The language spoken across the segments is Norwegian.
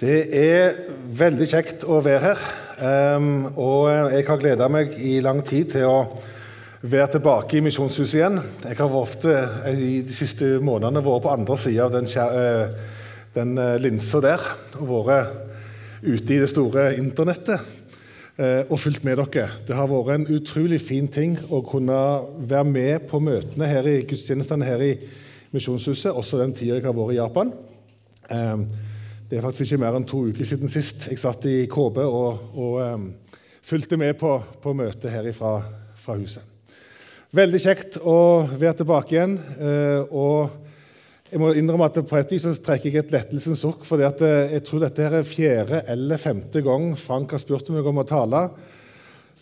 Det er veldig kjekt å være her. Um, og jeg har gleda meg i lang tid til å være tilbake i Misjonshuset igjen. Jeg har ofte i de siste månedene vært på andre sida av den, uh, den uh, linsa der. Og vært ute i det store internettet og fulgt med dere. Det har vært en utrolig fin ting å kunne være med på møtene her i gudstjenestene her i Misjonshuset, også den tida jeg har vært i Japan. Um, det er faktisk ikke mer enn to uker siden sist jeg satt i KB og, og um, fulgte med på, på møtet her fra, fra, huset. Veldig kjekt å være tilbake igjen. Uh, og jeg må innrømme at På et vis trekker jeg et lettelsens sukk. For uh, jeg tror dette er fjerde eller femte gang Frank har spurt om jeg om å tale.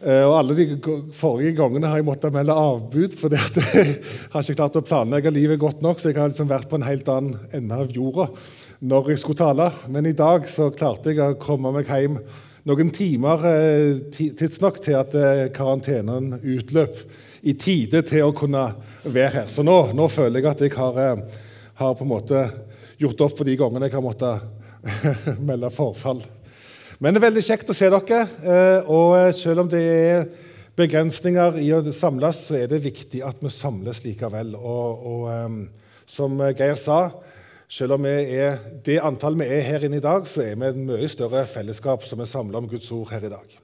Uh, og Alle de forrige gangene har jeg måttet melde avbud fordi jeg har ikke klart å planlegge livet godt nok. Så jeg har liksom vært på en helt annen ende av jorda når jeg skulle tale. Men i dag så klarte jeg å komme meg hjem noen timer eh, tidsnok til at eh, karantenen utløp i tide til å kunne være her. Så nå, nå føler jeg at jeg har, eh, har, på en måte gjort opp for de gangene jeg har måttet melde forfall. Men det er veldig kjekt å se dere. Og selv om det er begrensninger i å samles, så er det viktig at vi samles likevel. Og, og som Geir sa, selv om vi er det antallet vi er her inne i dag, så er vi et mye større fellesskap som er samla om Guds ord her i dag.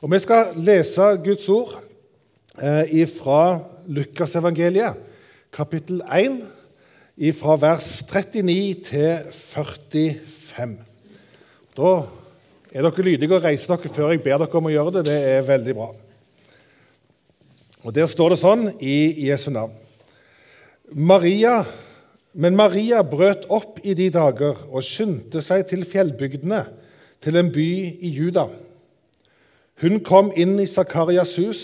Og Vi skal lese Guds ord eh, fra Lukasevangeliet, kapittel 1, fra vers 39 til 45. Da er dere lydige og reiser dere før jeg ber dere om å gjøre det. Det er veldig bra. Og Der står det sånn i Jesu navn. Maria men Maria brøt opp i de dager og skyndte seg til fjellbygdene, til en by i Juda. Hun kom inn i Zakarias hus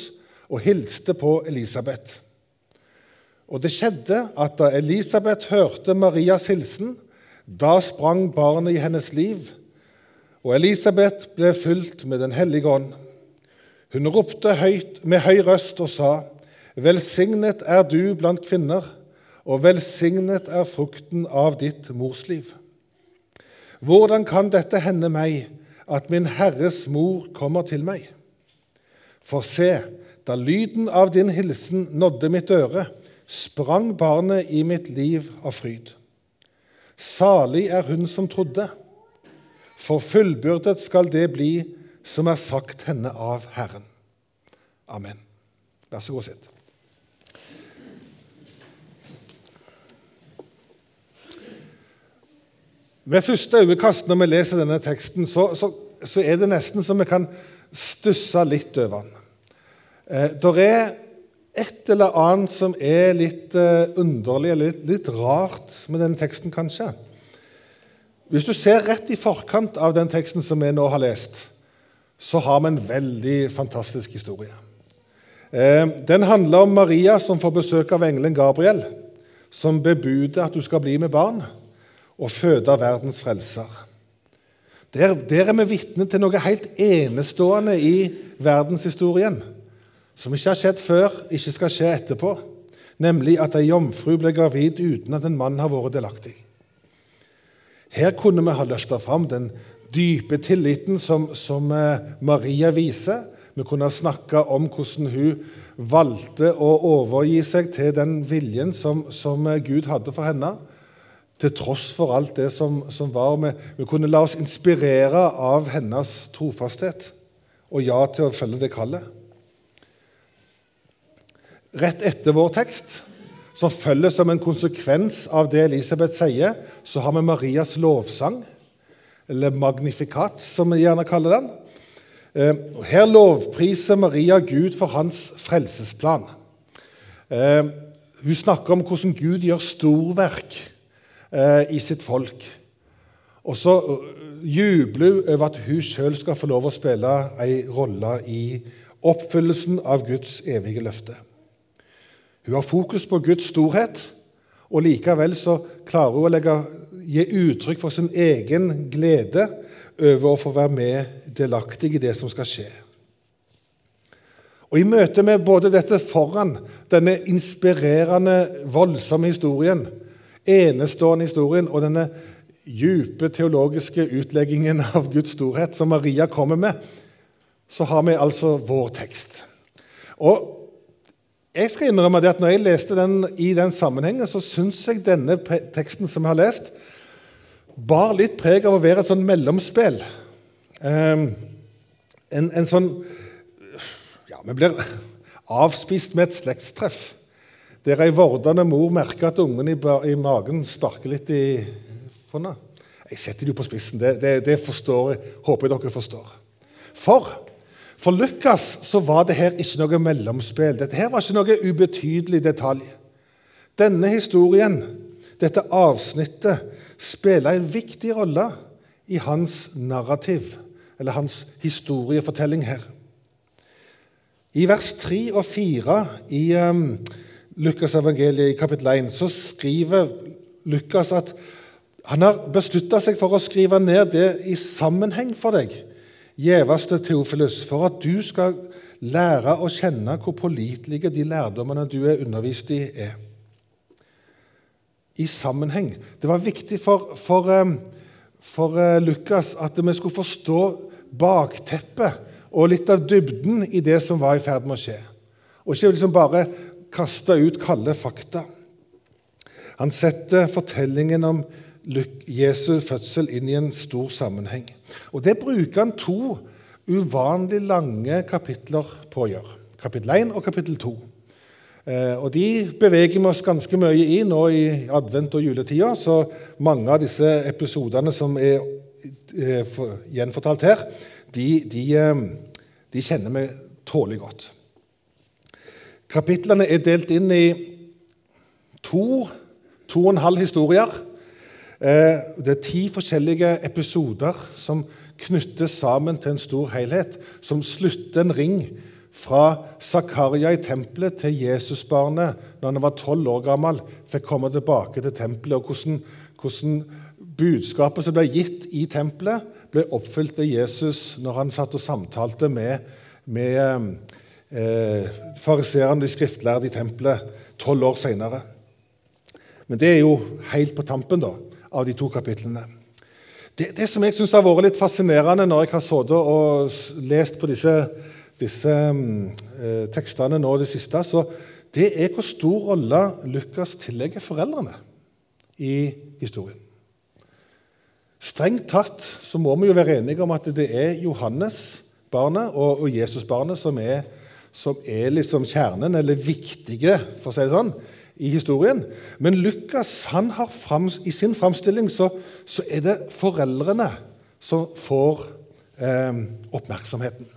og hilste på Elisabeth. Og det skjedde at da Elisabeth hørte Marias hilsen, da sprang barnet i hennes liv, og Elisabeth ble fylt med Den hellige ånd. Hun ropte høyt med høy røst og sa, Velsignet er du blant kvinner og velsignet er frukten av ditt morsliv. Hvordan kan dette hende meg, at min Herres mor kommer til meg? For se, da lyden av din hilsen nådde mitt øre, sprang barnet i mitt liv av fryd. Salig er hun som trodde, for fullbyrdet skal det bli som er sagt henne av Herren. Amen. Vær så god, sitt. Ved første øyekast når vi leser denne teksten, så, så, så, er det nesten som vi kan stusse litt over den. Eh, det er et eller annet som er litt eh, underlig eller litt, litt, rart med denne teksten, kanskje. Hvis du ser rett i forkant av den teksten som vi nå har lest, så har vi en veldig fantastisk historie. Eh, den handler om Maria som får besøk av engelen Gabriel, som bebuder at du skal bli med barn og føde verdens frelser. Der, der er vi vitne til noe helt enestående i verdenshistorien, som ikke har skjedd før, ikke skal skje etterpå, nemlig at ei jomfru ble gravid uten at en mann har vært delaktig. Her kunne vi ha løfta fram den dype tilliten som, som eh, Maria viser. Vi kunne ha snakka om hvordan hun valgte å overgi seg til den viljen som, som eh, Gud hadde for henne til tross for alt det som, som var. Vi, vi kunne la oss inspirere av hennes trofasthet og ja til å følge det kallet. Rett etter vår tekst, som følger som en konsekvens av det Elisabeth sier, så har vi Marias lovsang, eller magnifikat, som vi gjerne kaller den. Eh, her lovpriser Maria Gud for hans frelsesplan. Eh, hun snakker om hvordan Gud gjør storverk eh, i sitt folk. Og så eh, jubler hun over at hun sjøl skal få lov å spille ei rolle i oppfyllelsen av Guds evige løfte. Hun har fokus på Guds storhet, og likevel så klarer hun å legge, gi uttrykk for sin egen glede over å få være med delaktig i det som skal skje. Og I møte med både dette foran, denne inspirerende, voldsomme historien, enestående historien og denne dype teologiske utleggingen av Guds storhet som Maria kommer med, så har vi altså vår tekst. Og jeg skal innrømme det at når jeg leste den i den sammenhengen, så syns jeg denne teksten som jeg har lest, bar litt preg av å være et sånn mellomspill. Um, en, en, sånn Ja, vi blir avspist med et slektstreff. Der ei vordende mor merker at ungen i, i magen sparker litt i fonda. Jeg setter det jo på spissen. Det, det, det forstår, håper jeg dere forstår. For for Lukas så var det her ikke noe mellomspill. Dette her var ikke noe ubetydelig detalj. Denne historien, dette avsnittet, spiller en viktig rolle i hans narrativ, eller hans historiefortelling her. I vers 3 og 4 i um, Lukas evangeliet i kapittel 1 så skriver Lukas at han har beslutta seg for å skrive ned det i sammenheng for deg gjeveste Teofilus, for at du skal lære å kjenne hvor pålitelige de lærdommene du er undervist i, er. I sammenheng. Det var viktig for, for, eh, for eh, Lukas at vi skulle forstå bakteppet og litt av dybden i det som var i ferd med å skje. Og ikke liksom bare kaste ut kalde fakta. Han setter fortellingen om Jesu fødsel inn i en stor sammenheng. Og Det bruker han to uvanlig lange kapitler på å gjøre. Kapittel 1 og kapittel 2. Eh, og De beveger vi oss ganske mye i nå i advent- og juletida, så mange av disse episodene som er eh, gjenfortalt her, de, de, eh, de kjenner vi tålelig godt. Kapitlene er delt inn i to, to og en halv historier. Det er ti forskjellige episoder som knyttes sammen til en stor helhet, som slutter en ring fra Zakaria i tempelet til Jesusbarnet når han var tolv år gammel, fikk komme tilbake til tempelet, og hvordan, hvordan budskapet som ble gitt i tempelet, ble oppfylt ved Jesus når han satt og samtalte med, med eh, fariseerne, de skriftlærde i tempelet, tolv år seinere. Men det er jo helt på tampen da, av de to kapitlene. Det, det som jeg syns har vært litt fascinerende når jeg har sittet og lest på disse, disse eh, tekstene nå det siste, så det er hvor stor rolle Lukas tillegger foreldrene i historien. Strengt tatt så må vi jo være enige om at det er Johannes-barnet og, og Jesus-barnet som er, som er liksom kjernen, eller viktige, for å si det sånn, i historien. Men Lukas han har fram, i sin framstilling så, så, er det foreldrene som får eh, oppmerksomheten.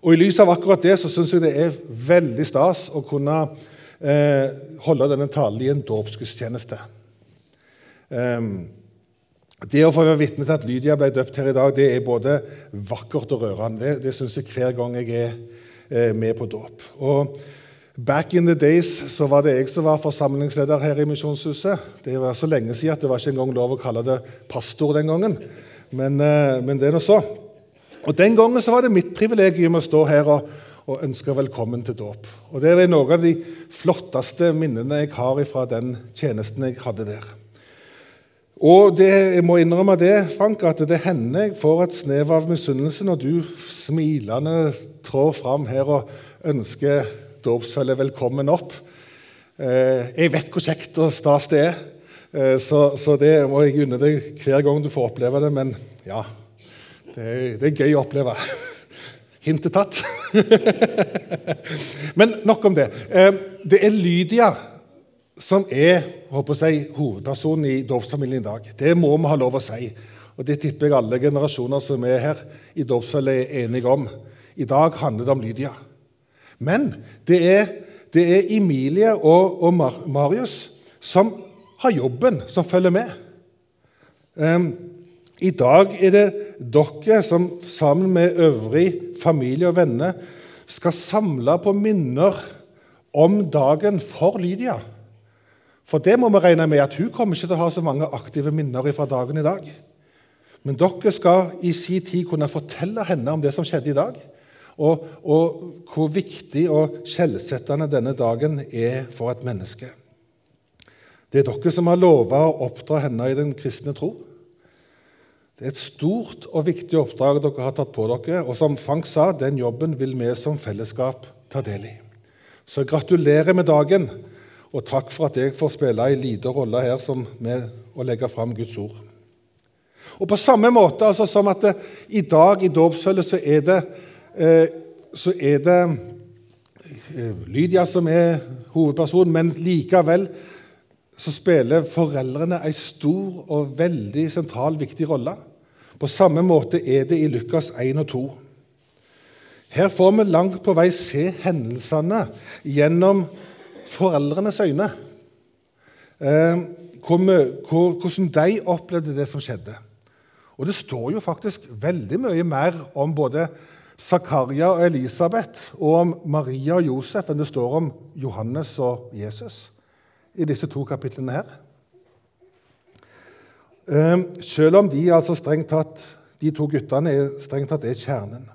Og I lys av akkurat det så syns jeg det er veldig stas å kunne eh, holde denne talen i en dåpsgudstjeneste. Eh, det å få være vitne til at Lydia ble døpt her i dag, det er både vakkert og rørende. Det, det syns jeg hver gang jeg er eh, med på dåp. Og Back in the days så var det jeg som var forsamlingsleder her i Misjonshuset. Det var så lenge siden at det var ikke engang lov å kalle det pastor den gangen. Men, eh, men det er nå så. Og Den gangen så var det mitt privilegium å stå her og, og ønske velkommen til dåp. Og Det er noen av de flotteste minnene jeg har fra den tjenesten jeg hadde der. Og det, jeg må innrømme det, Frank, at det hender jeg får et snev av misunnelse når du smilende trår fram her og ønsker dåpsfølget velkommen opp. Eh, jeg vet hvor kjekt og stas det er, eh, så, det må jeg unne deg hver gang du får oppleve det. Men ja, det det er gøy å oppleve. Hintet tatt. Men nok om det. Eh, det er Lydia som er jeg, hovedpersonen i dåpsfamilien i dag. Det må vi ha lov å si. Og Det tipper jeg alle generasjoner som er her i dåpsfølget, er enige om. I dag handler det om Lydia. Men det er, det er Emilie og, og Mar Marius som har jobben, som følger med. Um, I dag er det dere som sammen med øvrig familie og venner skal samle på minner om dagen for Lydia. For det må vi regne med at hun kommer ikke til å ha så mange aktive minner fra dagen i dag. Men dere skal i sin tid kunne fortelle henne om det som skjedde i dag og, og hvor viktig og skjellsettende denne dagen er for et menneske. Det er dere som har lova å oppdra henne i den kristne tro. Det er et stort og viktig oppdrag dere har tatt på dere, og som Frank sa, den jobben vil vi som fellesskap ta del i. Så gratulerer med dagen, og takk for at jeg får spille en liten rolle her som med å legge fram Guds ord. Og På samme måte altså, som at det, i dag i dåpsfølget så er det, eh, så er det eh, Lydia som er hovedpersonen, men likevel så spiller foreldrene en stor og veldig sentral, viktig rolle. På samme måte er det i Lukas 1 og 2. Her får vi langt på vei se hendelsene gjennom foreldrenes øyne. Eh, hvordan de opplevde det som skjedde. Og Det står jo faktisk veldig mye mer om både Zakaria og Elisabeth og om Maria og Josef enn det står om Johannes og Jesus i disse to kapitlene her. Ehm, selv om de, altså tatt, de to guttene er strengt tatt er kjernen.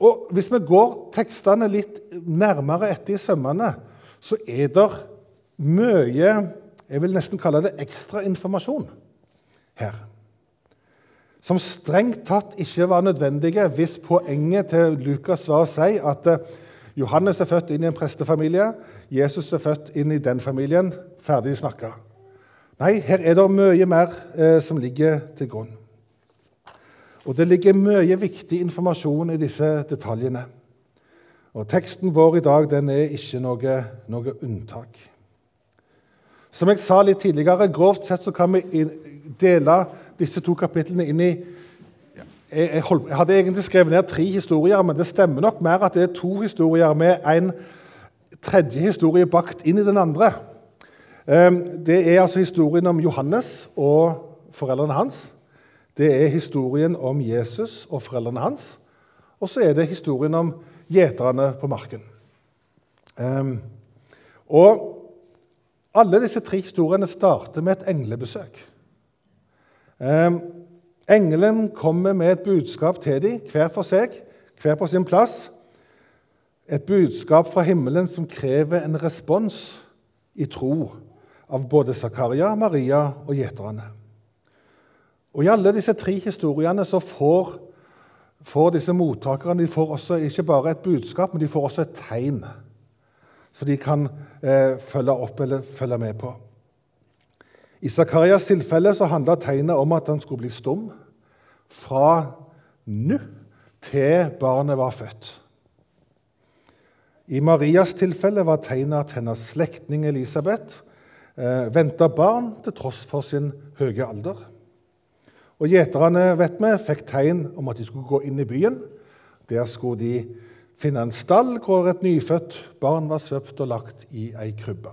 Og Hvis vi går tekstene litt nærmere etter i sømmene, så er det mye jeg vil nesten kalle det ekstrainformasjon her. Som strengt tatt ikke var nødvendige hvis poenget til Lukas var å si at eh, Johannes er født inn i en prestefamilie, Jesus er født inn i den familien. Ferdig snakka. Nei, her er det mye mer eh, som ligger til grunn. Og det ligger mye viktig informasjon i disse detaljene. Og Teksten vår i dag den er ikke noe, noe unntak. Som jeg sa litt tidligere, Grovt sett så kan vi dele disse to kapitlene inn i jeg, jeg, holdt, jeg, hadde egentlig skrevet ned tre historier, men det stemmer nok mer at det er to historier med en tredje historie bakt inn i den andre. Ehm, det er altså historien om Johannes og foreldrene hans. Det er historien om Jesus og foreldrene hans. Og så er det historien om gjeterne på marken. Um, og alle disse tre historiene starter med et englebesøk. Um, engelen kommer med et budskap til dem, hver for seg, hver på sin plass. Et budskap fra himmelen som krever en respons i tro av både Zakaria, Maria og gjeterne. Og I alle disse tre historiene så får, får disse mottakerne de får også ikke bare et budskap, men de får også et tegn som de kan eh, følge opp eller følge med på. I Zakarias tilfelle så handla tegnet om at han skulle bli stum fra nå til barnet var født. I Marias tilfelle var tegnet at hennes slektning Elisabeth eh, venta barn til tross for sin høye alder. Og Gjeterne vet vi, fikk tegn om at de skulle gå inn i byen. Der skulle de finne en stall hvor et nyfødt barn var svøpt og lagt i ei krybbe.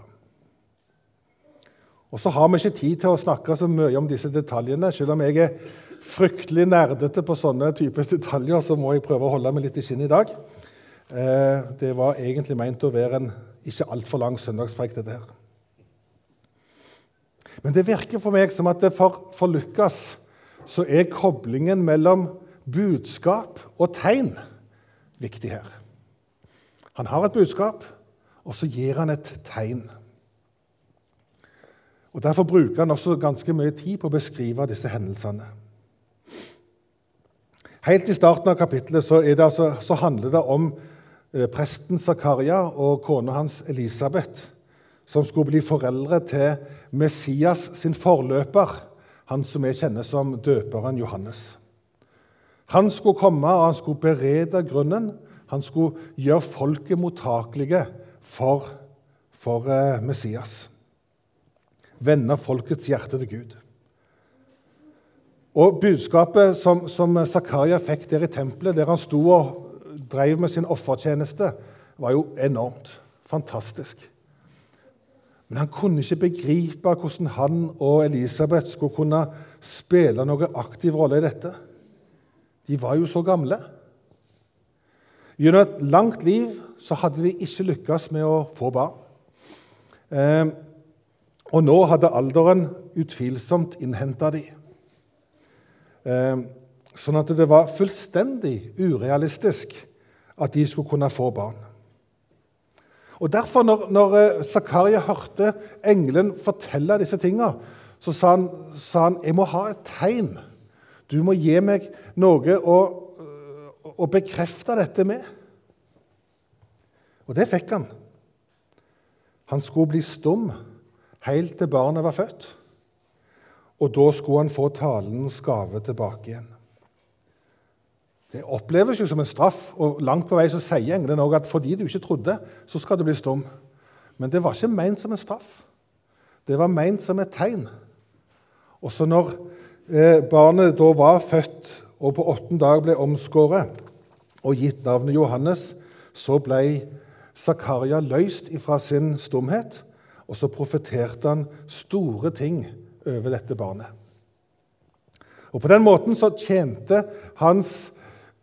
Og så har vi ikke tid til å snakke så mye om disse detaljene. Selv om jeg er fryktelig nerdete på sånne typer detaljer, så må jeg prøve å holde meg litt i skinnet i dag. Eh, det var egentlig meint å være en ikke altfor lang søndagspreik, dette her. Men det virker for meg som at for, for Lukas så er koblingen mellom budskap og tegn viktig her. Han har et budskap, og så gir han et tegn. Og Derfor bruker han også ganske mye tid på å beskrive disse hendelsene. Helt i starten av kapittelet så, altså, så handler det om eh, presten Zakaria og kona hans Elisabeth som skulle bli foreldre til Messias sin forløper, han som vi kjenner som døperen Johannes. Han skulle komme og han skulle berede grunnen. Han skulle gjøre folket mottakelige for, for eh, Messias. Vende folkets hjerte til Gud. Og Budskapet som, som Zakaria fikk der i tempelet, der han sto og drev med sin offertjeneste, var jo enormt. Fantastisk. Men han kunne ikke begripe hvordan han og Elisabeth skulle kunne spille noen aktiv rolle i dette. De var jo så gamle. Gjennom et langt liv så hadde de ikke lykkes med å få barn. Eh, og nå hadde alderen utvilsomt innhenta dem. Eh, sånn at det var fullstendig urealistisk at de skulle kunne få barn. Og Derfor, når, når eh, Zakaria hørte engelen fortelle disse tingene, så sa han, sa han jeg må ha et tegn. Du må gi meg noe å, å bekrefte dette med. Og det fikk han. Han skulle bli stum helt til barnet var født. Og da skulle han få talens gave tilbake igjen. Det oppleves jo som en straff, og langt på vei så sier engelen òg at fordi du ikke trodde, så skal du bli stum. Men det var ikke ment som en straff. Det var ment som et tegn. Og så når eh, barnet da var født og på åttende dag ble omskåret og gitt navnet Johannes, så ble Zakaria løst ifra sin stumhet, og så profeterte han store ting over dette barnet. Og På den måten så tjente hans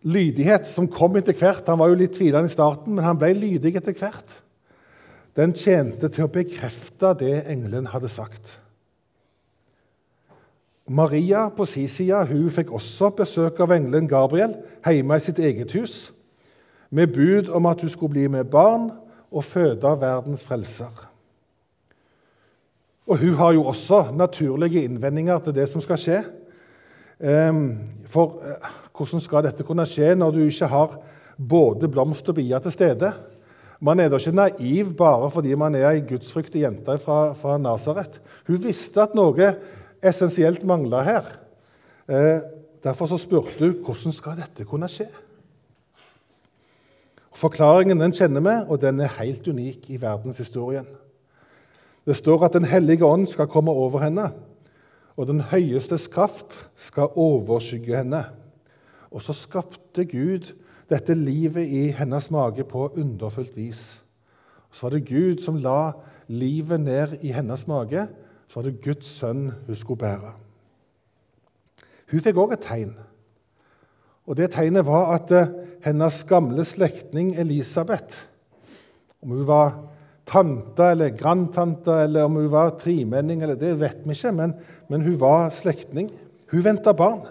lydighet, som kom etter hvert Han var jo litt tvilende i starten, men han ble lydig etter hvert. Den tjente til å bekrefte det engelen hadde sagt. Maria på sin side hun fikk også besøk av engelen Gabriel hjemme i sitt eget hus, med bud om at hun skulle bli med barn og føde verdens frelser. Og hun har jo også naturlige innvendinger til det som skal skje. Ehm, for eh, hvordan skal dette kunne skje når du ikke har både blomst og bier til stede? Man er da ikke naiv bare fordi man er ei gudsfryktig jente fra, fra Nasaret. Hun visste at noe essensielt mangla her. Eh, derfor så spurte hun hvordan skal dette kunne skje. Forklaringen den kjenner vi, og den er helt unik i verdenshistorien. Det står at Den hellige ånd skal komme over henne, og den høyestes kraft skal overskygge henne. Og så skapte Gud dette livet i hennes mage på underfullt vis. Så var det Gud som la livet ned i hennes mage. Så var det Guds sønn hun skulle bære. Hun fikk òg et tegn. Og Det tegnet var at eh, hennes gamle slektning Elisabeth Om hun var tante eller grandtante eller om hun var tremenning, det vet vi ikke, men, men hun var slektning. Hun venta barn.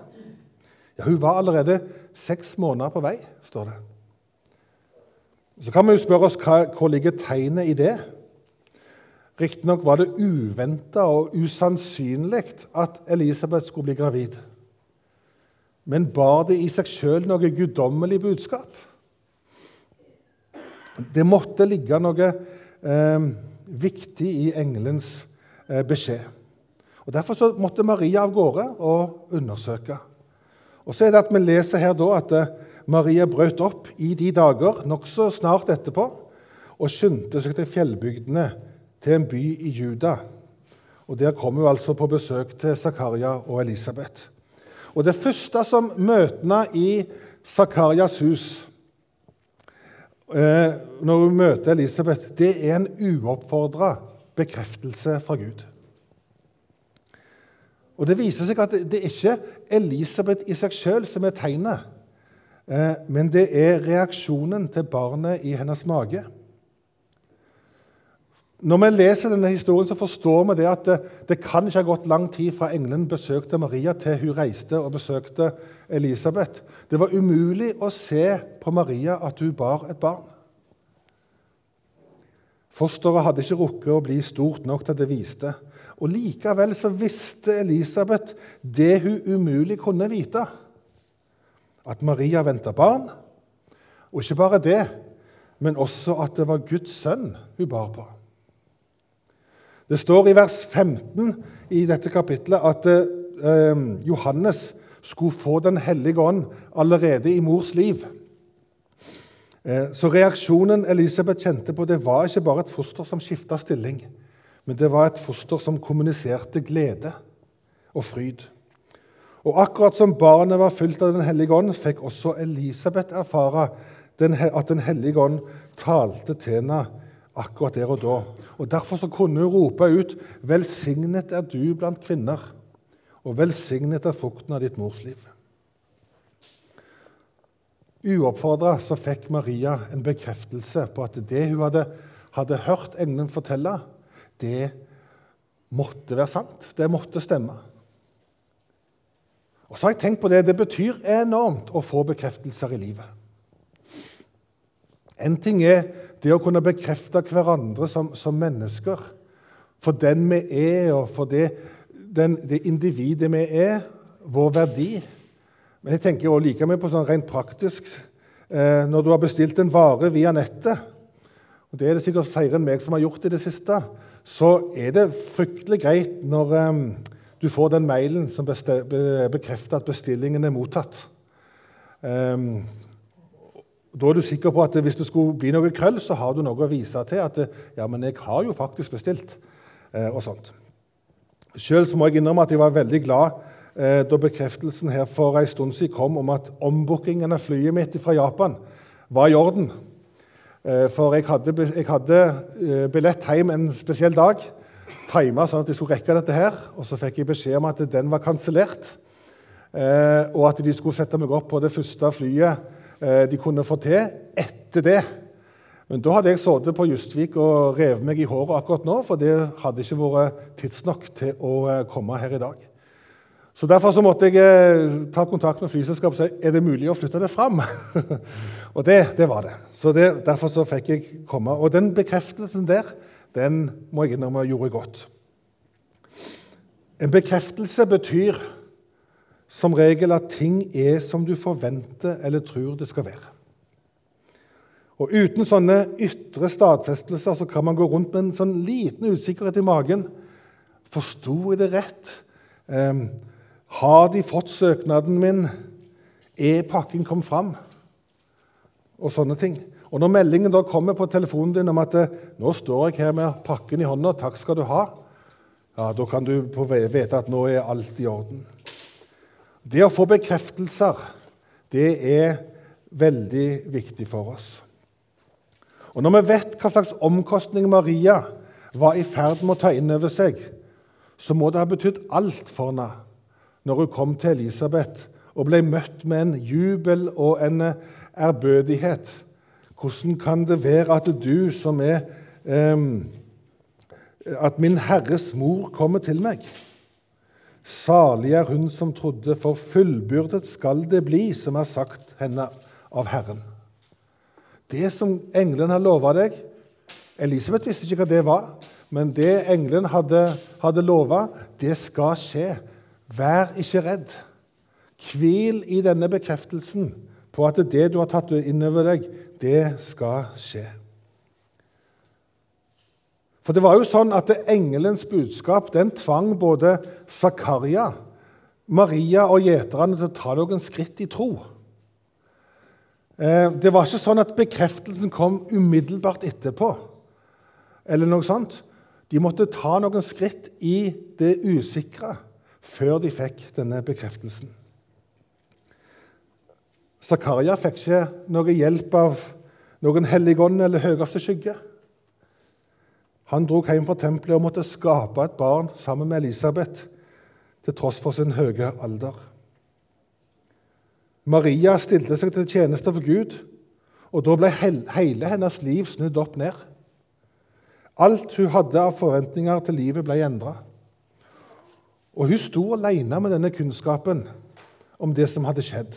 Ja, Hun var allerede seks måneder på vei, står det. Så kan vi jo spørre oss hva, hvor ligger tegnet i det. Riktignok var det uventa og usannsynlig at Elisabeth skulle bli gravid. Men bar det i seg sjøl noe guddommelig budskap? Det måtte ligge noe eh, viktig i engelens eh, beskjed. Og Derfor måtte Maria av gårde og undersøke. Og så er det at Vi leser her da at eh, Maria brøt opp i de dager nokså snart etterpå og skyndte seg til fjellbygdene, til en by i Juda. Og Der kom hun altså på besøk til Zakaria og Elisabeth. Og Det første som møtene i Zakarias hus eh, når hun møter Elisabeth, det er en uoppfordra bekreftelse fra Gud. Og Det viser seg at det er ikke Elisabeth i seg sjøl som er tegnet, eh, men det er reaksjonen til barnet i hennes mage. Når vi leser denne historien, så forstår vi det at det, det kan ikke ha gått lang tid fra engelen besøkte Maria, til hun reiste og besøkte Elisabeth. Det var umulig å se på Maria at hun bar et barn. Fosteret hadde ikke rukket å bli stort nok til at det viste. Og Likevel så visste Elisabeth det hun umulig kunne vite. At Maria venta barn, og ikke bare det, men også at det var Guds sønn hun bar på. Det står i vers 15 i dette kapitlet at eh, Johannes skulle få Den hellige ånd allerede i mors liv. Eh, så reaksjonen Elisabeth kjente på, det var ikke bare et foster som skifta stilling, men det var et foster som kommuniserte glede og fryd. Og akkurat som barnet var fylt av Den hellige ånd, fikk også Elisabeth erfare at Den hellige ånd talte til henne akkurat der og da. Og Derfor kunne hun rope ut 'Velsignet er du blant kvinner', og 'velsignet er frukten av ditt mors liv'. Uoppfordra fikk Maria en bekreftelse på at det hun hadde, hadde hørt engelen fortelle, det måtte være sant. Det måtte stemme. Og så har jeg tenkt på Det det betyr enormt å få bekreftelser i livet. En ting er det å kunne bekrefte hverandre som, som mennesker. For den vi er, og for det, den, det individet vi er, vår verdi. Men jeg tenker også like mye på sånn rent praktisk eh, når du har bestilt en vare via nettet. og Det er det sikkert flere enn meg som har gjort i det siste. Så er det fryktelig greit når um, du får den mailen som bekrefter at bestillingen er mottatt. Um, da er du sikker på at hvis det skulle bli noe krøll, så har du noe å vise til. at ja, men jeg har jo faktisk bestilt. uh, og sånt. Selv må jeg innrømme at jeg var veldig glad uh, da bekreftelsen her for en stund siden kom om at ombookingen av flyet mitt fra Japan var i orden. Eh, for jeg hadde, jeg hadde eh, billett hjem en spesiell dag, tima sånn at jeg skulle rekke dette her. Og så fikk jeg beskjed om at den var kansellert, eh, og at de skulle sette meg opp på det første flyet de kunne få til etter det. Men da hadde jeg sittet på Justvik og revet meg i håret akkurat nå, for det hadde ikke vært tidsnok til å komme her i dag. Så Derfor så måtte jeg eh, ta kontakt med flyselskapet og si er det mulig å flytte det fram. og det, det, var det. Så det, Derfor så fikk jeg komme. Og den bekreftelsen der den må jeg innrømme gjorde godt. En bekreftelse betyr som regel at ting er som du forventer eller tror det skal være. Og Uten sånne ytre stadfestelser så kan man gå rundt med en sånn liten usikkerhet i magen. Forsto jeg det rett? Eh, har de fått søknaden min? Er pakken kommet fram? Og sånne ting. Og Når meldingen da kommer på telefonen din om at eh, nå står jeg her med pakken i hånda, takk skal du ha, ja, da kan du vite at nå er alt i orden. Det å få bekreftelser, det er veldig viktig for oss. Og Når vi vet hva slags omkostning Maria var i ferd med å ta inn over seg, så må det ha betydd alt for henne når hun kom til Elisabeth og ble møtt med en jubel og en ærbødighet. Hvordan kan det være at du som er eh, At min Herres mor kommer til meg? Salig er hun som trodde, for fullbyrdet skal det bli, som er sagt henne av Herren. Det som engelen har lova deg Elisabeth visste ikke hva det var, men det engelen hadde, hadde lova, det skal skje. Vær ikke redd. Hvil i denne bekreftelsen på at det du har tatt inn over deg, det skal skje. For det var jo sånn at engelens budskap den tvang både Zakaria, Maria og gjeterne til å ta noen skritt i tro. Eh, det var ikke sånn at bekreftelsen kom umiddelbart etterpå. eller noe sånt. De måtte ta noen skritt i det usikre før de fikk denne bekreftelsen. Zakaria fikk ikke noe hjelp av noen helligånd eller høyeste skygge. Han dro hjem fra tempelet og måtte skape et barn sammen med Elisabeth, til tross for sin høye alder. Maria stilte seg til tjeneste for Gud, og da ble hele hennes liv snudd opp ned. Alt hun hadde av forventninger til livet, ble endra. Og hun sto alene med denne kunnskapen om det som hadde skjedd.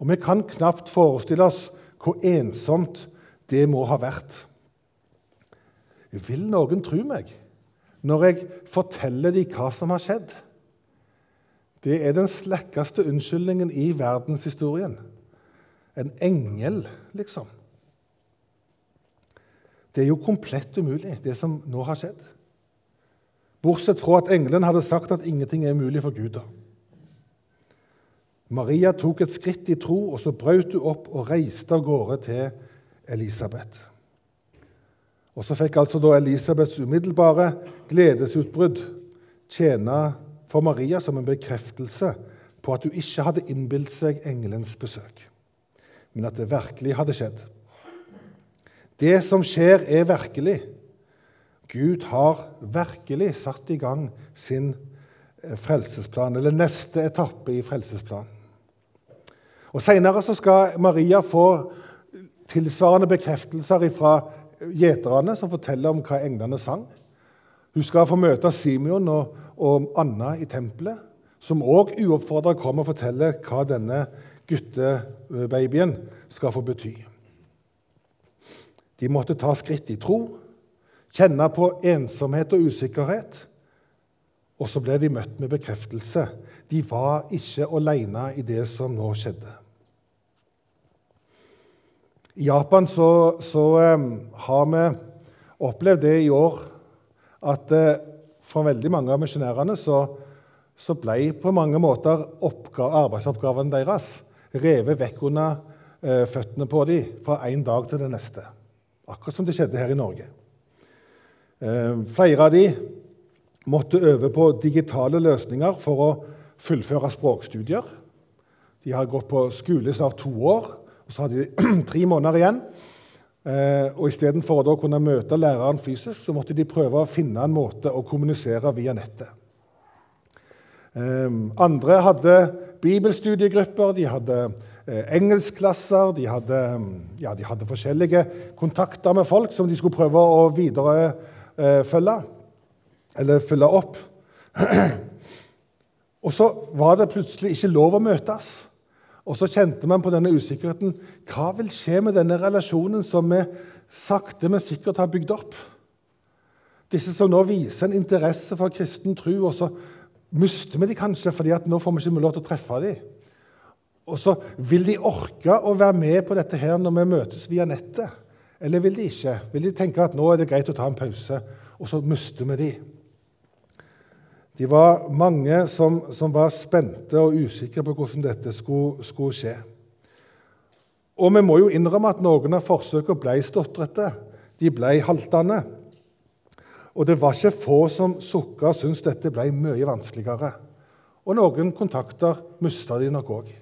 Og vi kan knapt forestille oss hvor ensomt det må ha vært. Vil noen tro meg når jeg forteller dem hva som har skjedd? Det er den slekkeste unnskyldningen i verdenshistorien. En engel, liksom. Det er jo komplett umulig, det som nå har skjedd. Bortsett fra at engelen hadde sagt at ingenting er umulig for Gud. Maria tok et skritt i tro, og så brøt hun opp og reiste av gårde til Elisabeth. Og Så fikk altså da Elisabeths umiddelbare gledesutbrudd tjene for Maria som en bekreftelse på at hun ikke hadde innbilt seg engelens besøk, men at det virkelig hadde skjedd. Det som skjer, er virkelig. Gud har virkelig satt i gang sin eh, frelsesplan, eller neste etappe i frelsesplanen. Og Senere skal Maria få tilsvarende bekreftelser fra gjeterne, som forteller om hva englene sang. Hun skal få møte Simeon og, og Anna i tempelet, som òg uoppfordra kommer og forteller hva denne guttebabyen skal få bety. De måtte ta skritt i tro, kjenne på ensomhet og usikkerhet. Og så ble de møtt med bekreftelse. De var ikke alene i det som nå skjedde. I Japan så, så um, har vi opplevd det i år at uh, for veldig mange av misjonærene så, så ble på mange måter arbeidsoppgavene deres revet vekk under uh, føttene på dem fra en dag til den neste. Akkurat som det skjedde her i Norge. Eh, flere av de måtte øve på digitale løsninger for å fullføre språkstudier. De har gått på skole snart to år, og så hadde de tre måneder igjen. Eh, og Istedenfor å kunne møte læreren fysisk så måtte de prøve å finne en måte å kommunisere via nettet. Eh, andre hadde bibelstudiegrupper, de hadde engelskklasser. De hadde, ja, de hadde, forskjellige kontakter med folk som de skulle prøve å viderefølge. Eh, eller følge opp. Og så var det plutselig ikke lov å møtes. Og så kjente man på denne usikkerheten. Hva vil skje med denne relasjonen som vi sakte, men sikkert har bygd opp? Disse som nå viser en interesse for kristen tro, og så mister vi de kanskje fordi at nå får vi ikke lov til å treffe dem. Og så vil de orke å være med på dette her når vi møtes via nettet. Eller vil de ikke? Vil de tenke at nå er det greit å ta en pause, og så mister vi de? De var mange som, som var spente og usikre på hvordan dette skulle, skulle, skje. Og vi må jo innrømme at noen av forsøkene ble stotrete. De ble haltende. Og det var ikke få som sukka og syntes dette ble mye vanskeligere. Og noen kontakter mista de nok òg.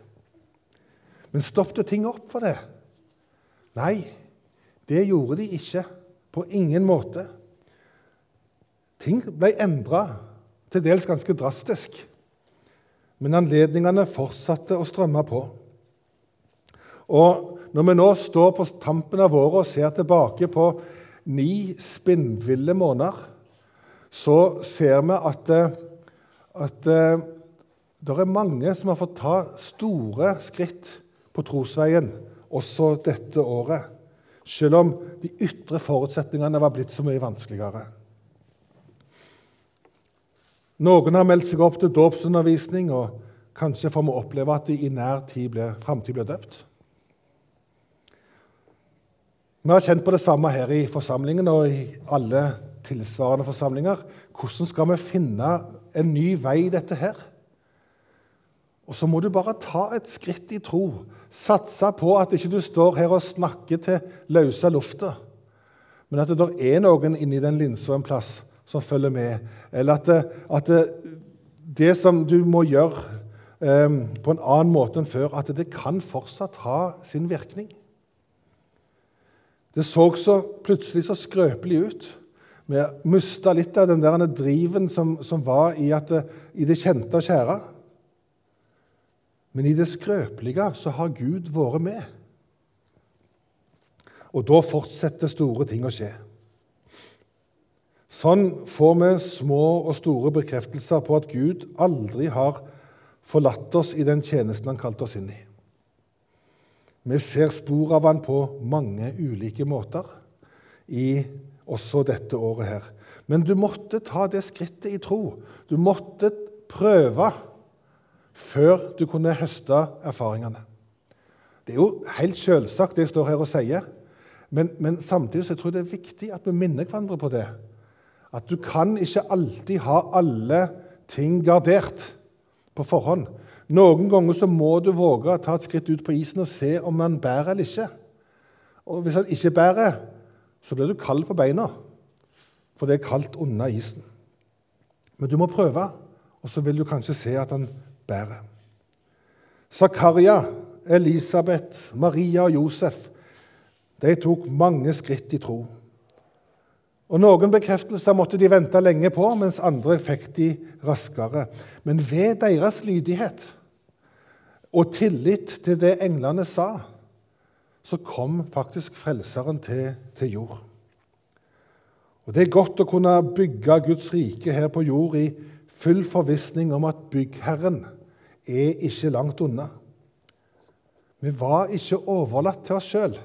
Men stoppet ting opp for det? Nei, det gjorde de ikke. På ingen måte. Ting ble endra, til dels ganske drastisk. Men anledningene fortsatte å strømme på. Og når vi nå står på tampen av året og ser tilbake på ni spinnville måneder, så ser vi at, at eh, det er mange som har fått ta store skritt på trosveien også dette året, selv om de ytre forutsetningene var blitt så mye vanskeligere. Noen har meldt seg opp til dåpsundervisning, og kanskje får vi oppleve at de i nær framtid blir døpt. Vi har kjent på det samme her i forsamlingen og i alle tilsvarende forsamlinger. Hvordan skal vi finne en ny vei i dette her? Og så må du bare ta et skritt i tro. Satse på at ikke du står her og snakker til løse lufta, men at det er noen inni den linsa en plass som følger med. Eller at, det, at det, det, som du må gjøre um, på en annen måte enn før, at det kan fortsatt ha sin virkning. Det så så plutselig så skrøpelig ut. Vi mista litt av den der driven som, som var i, det, i det kjente og kjære. Men i det skrøpelige så har Gud vært med. Og da fortsetter store ting å skje. Sånn får vi små og store bekreftelser på at Gud aldri har forlatt oss i den tjenesten han kalte oss inn i. Vi ser spor av han på mange ulike måter i også dette året her. Men du måtte ta det skrittet i tro. Du måtte prøve før du kunne høste erfaringene. Det er jo helt selvsagt, det jeg står her og sier. Men, men samtidig så tror jeg det er viktig at vi minner hverandre på det. At du kan ikke alltid ha alle ting gardert på forhånd. Noen ganger så må du våge å ta et skritt ut på isen og se om den bærer eller ikke. Og hvis den ikke bærer, så blir du kald på beina, for det er kaldt under isen. Men du må prøve, og så vil du kanskje se at han bærer. Zakaria, Elisabeth, Maria og Josef de tok mange skritt i tro. Og Noen bekreftelser måtte de vente lenge på, mens andre fikk de raskere. Men ved deres lydighet og tillit til det englene sa, så kom faktisk Frelseren til, til jord. Og Det er godt å kunne bygge Guds rike her på jord i full forvissning om at byggherren er ikke langt unna. Vi var ikke overlatt til oss sjøl.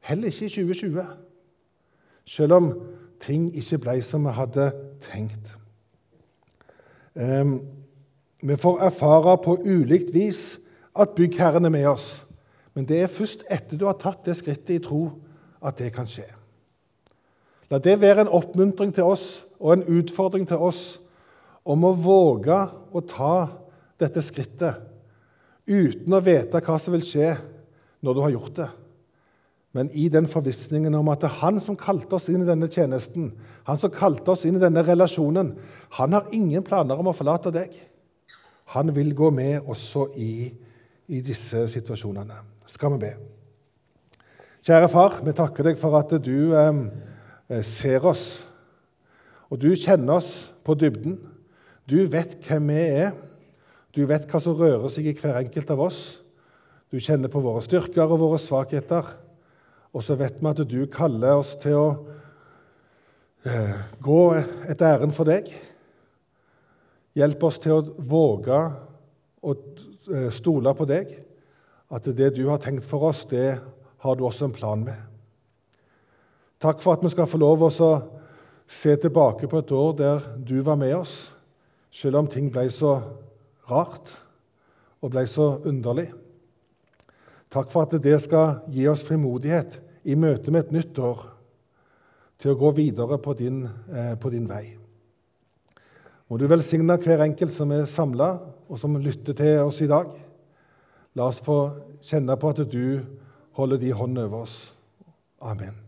Heller ikke i 2020. Selv om ting ikke ble som vi hadde tenkt. Um, vi får erfare på ulikt vis at byggherren er med oss. Men det er først etter du har tatt det skrittet i tro, at det kan skje. La det være en oppmuntring til oss og en utfordring til oss om å våge å ta dette skrittet uten å vite hva som vil skje når du har gjort det. Men i den forvissningen om at det er han som kalte oss inn i denne tjenesten, han som kalte oss inn i denne relasjonen, han har ingen planer om å forlate deg. Han vil gå med også i, i disse situasjonene. Skal vi be? Kjære far, vi takker deg for at du eh, ser oss. Og du kjenner oss på dybden. Du vet hvem vi er. Du vet hva som rører seg i hver enkelt av oss. Du kjenner på våre styrker og våre svakheter. Og så vet vi at du kaller oss til å eh, gå et ærend for deg. Hjelp oss til å våge å eh, stole på deg. At det du har tenkt for oss, det har du også en plan med. Takk for at vi skal få lov å se tilbake på et år der du var med oss, selv om ting ble så rart og ble så underlig. Takk for at det skal gi oss frimodighet i møte med et nytt år til å gå videre på din, eh, på din vei. Må du velsigne hver enkelt som er samla, og som lytter til oss i dag. La oss få kjenne på at du holder de hånd over oss. Amen.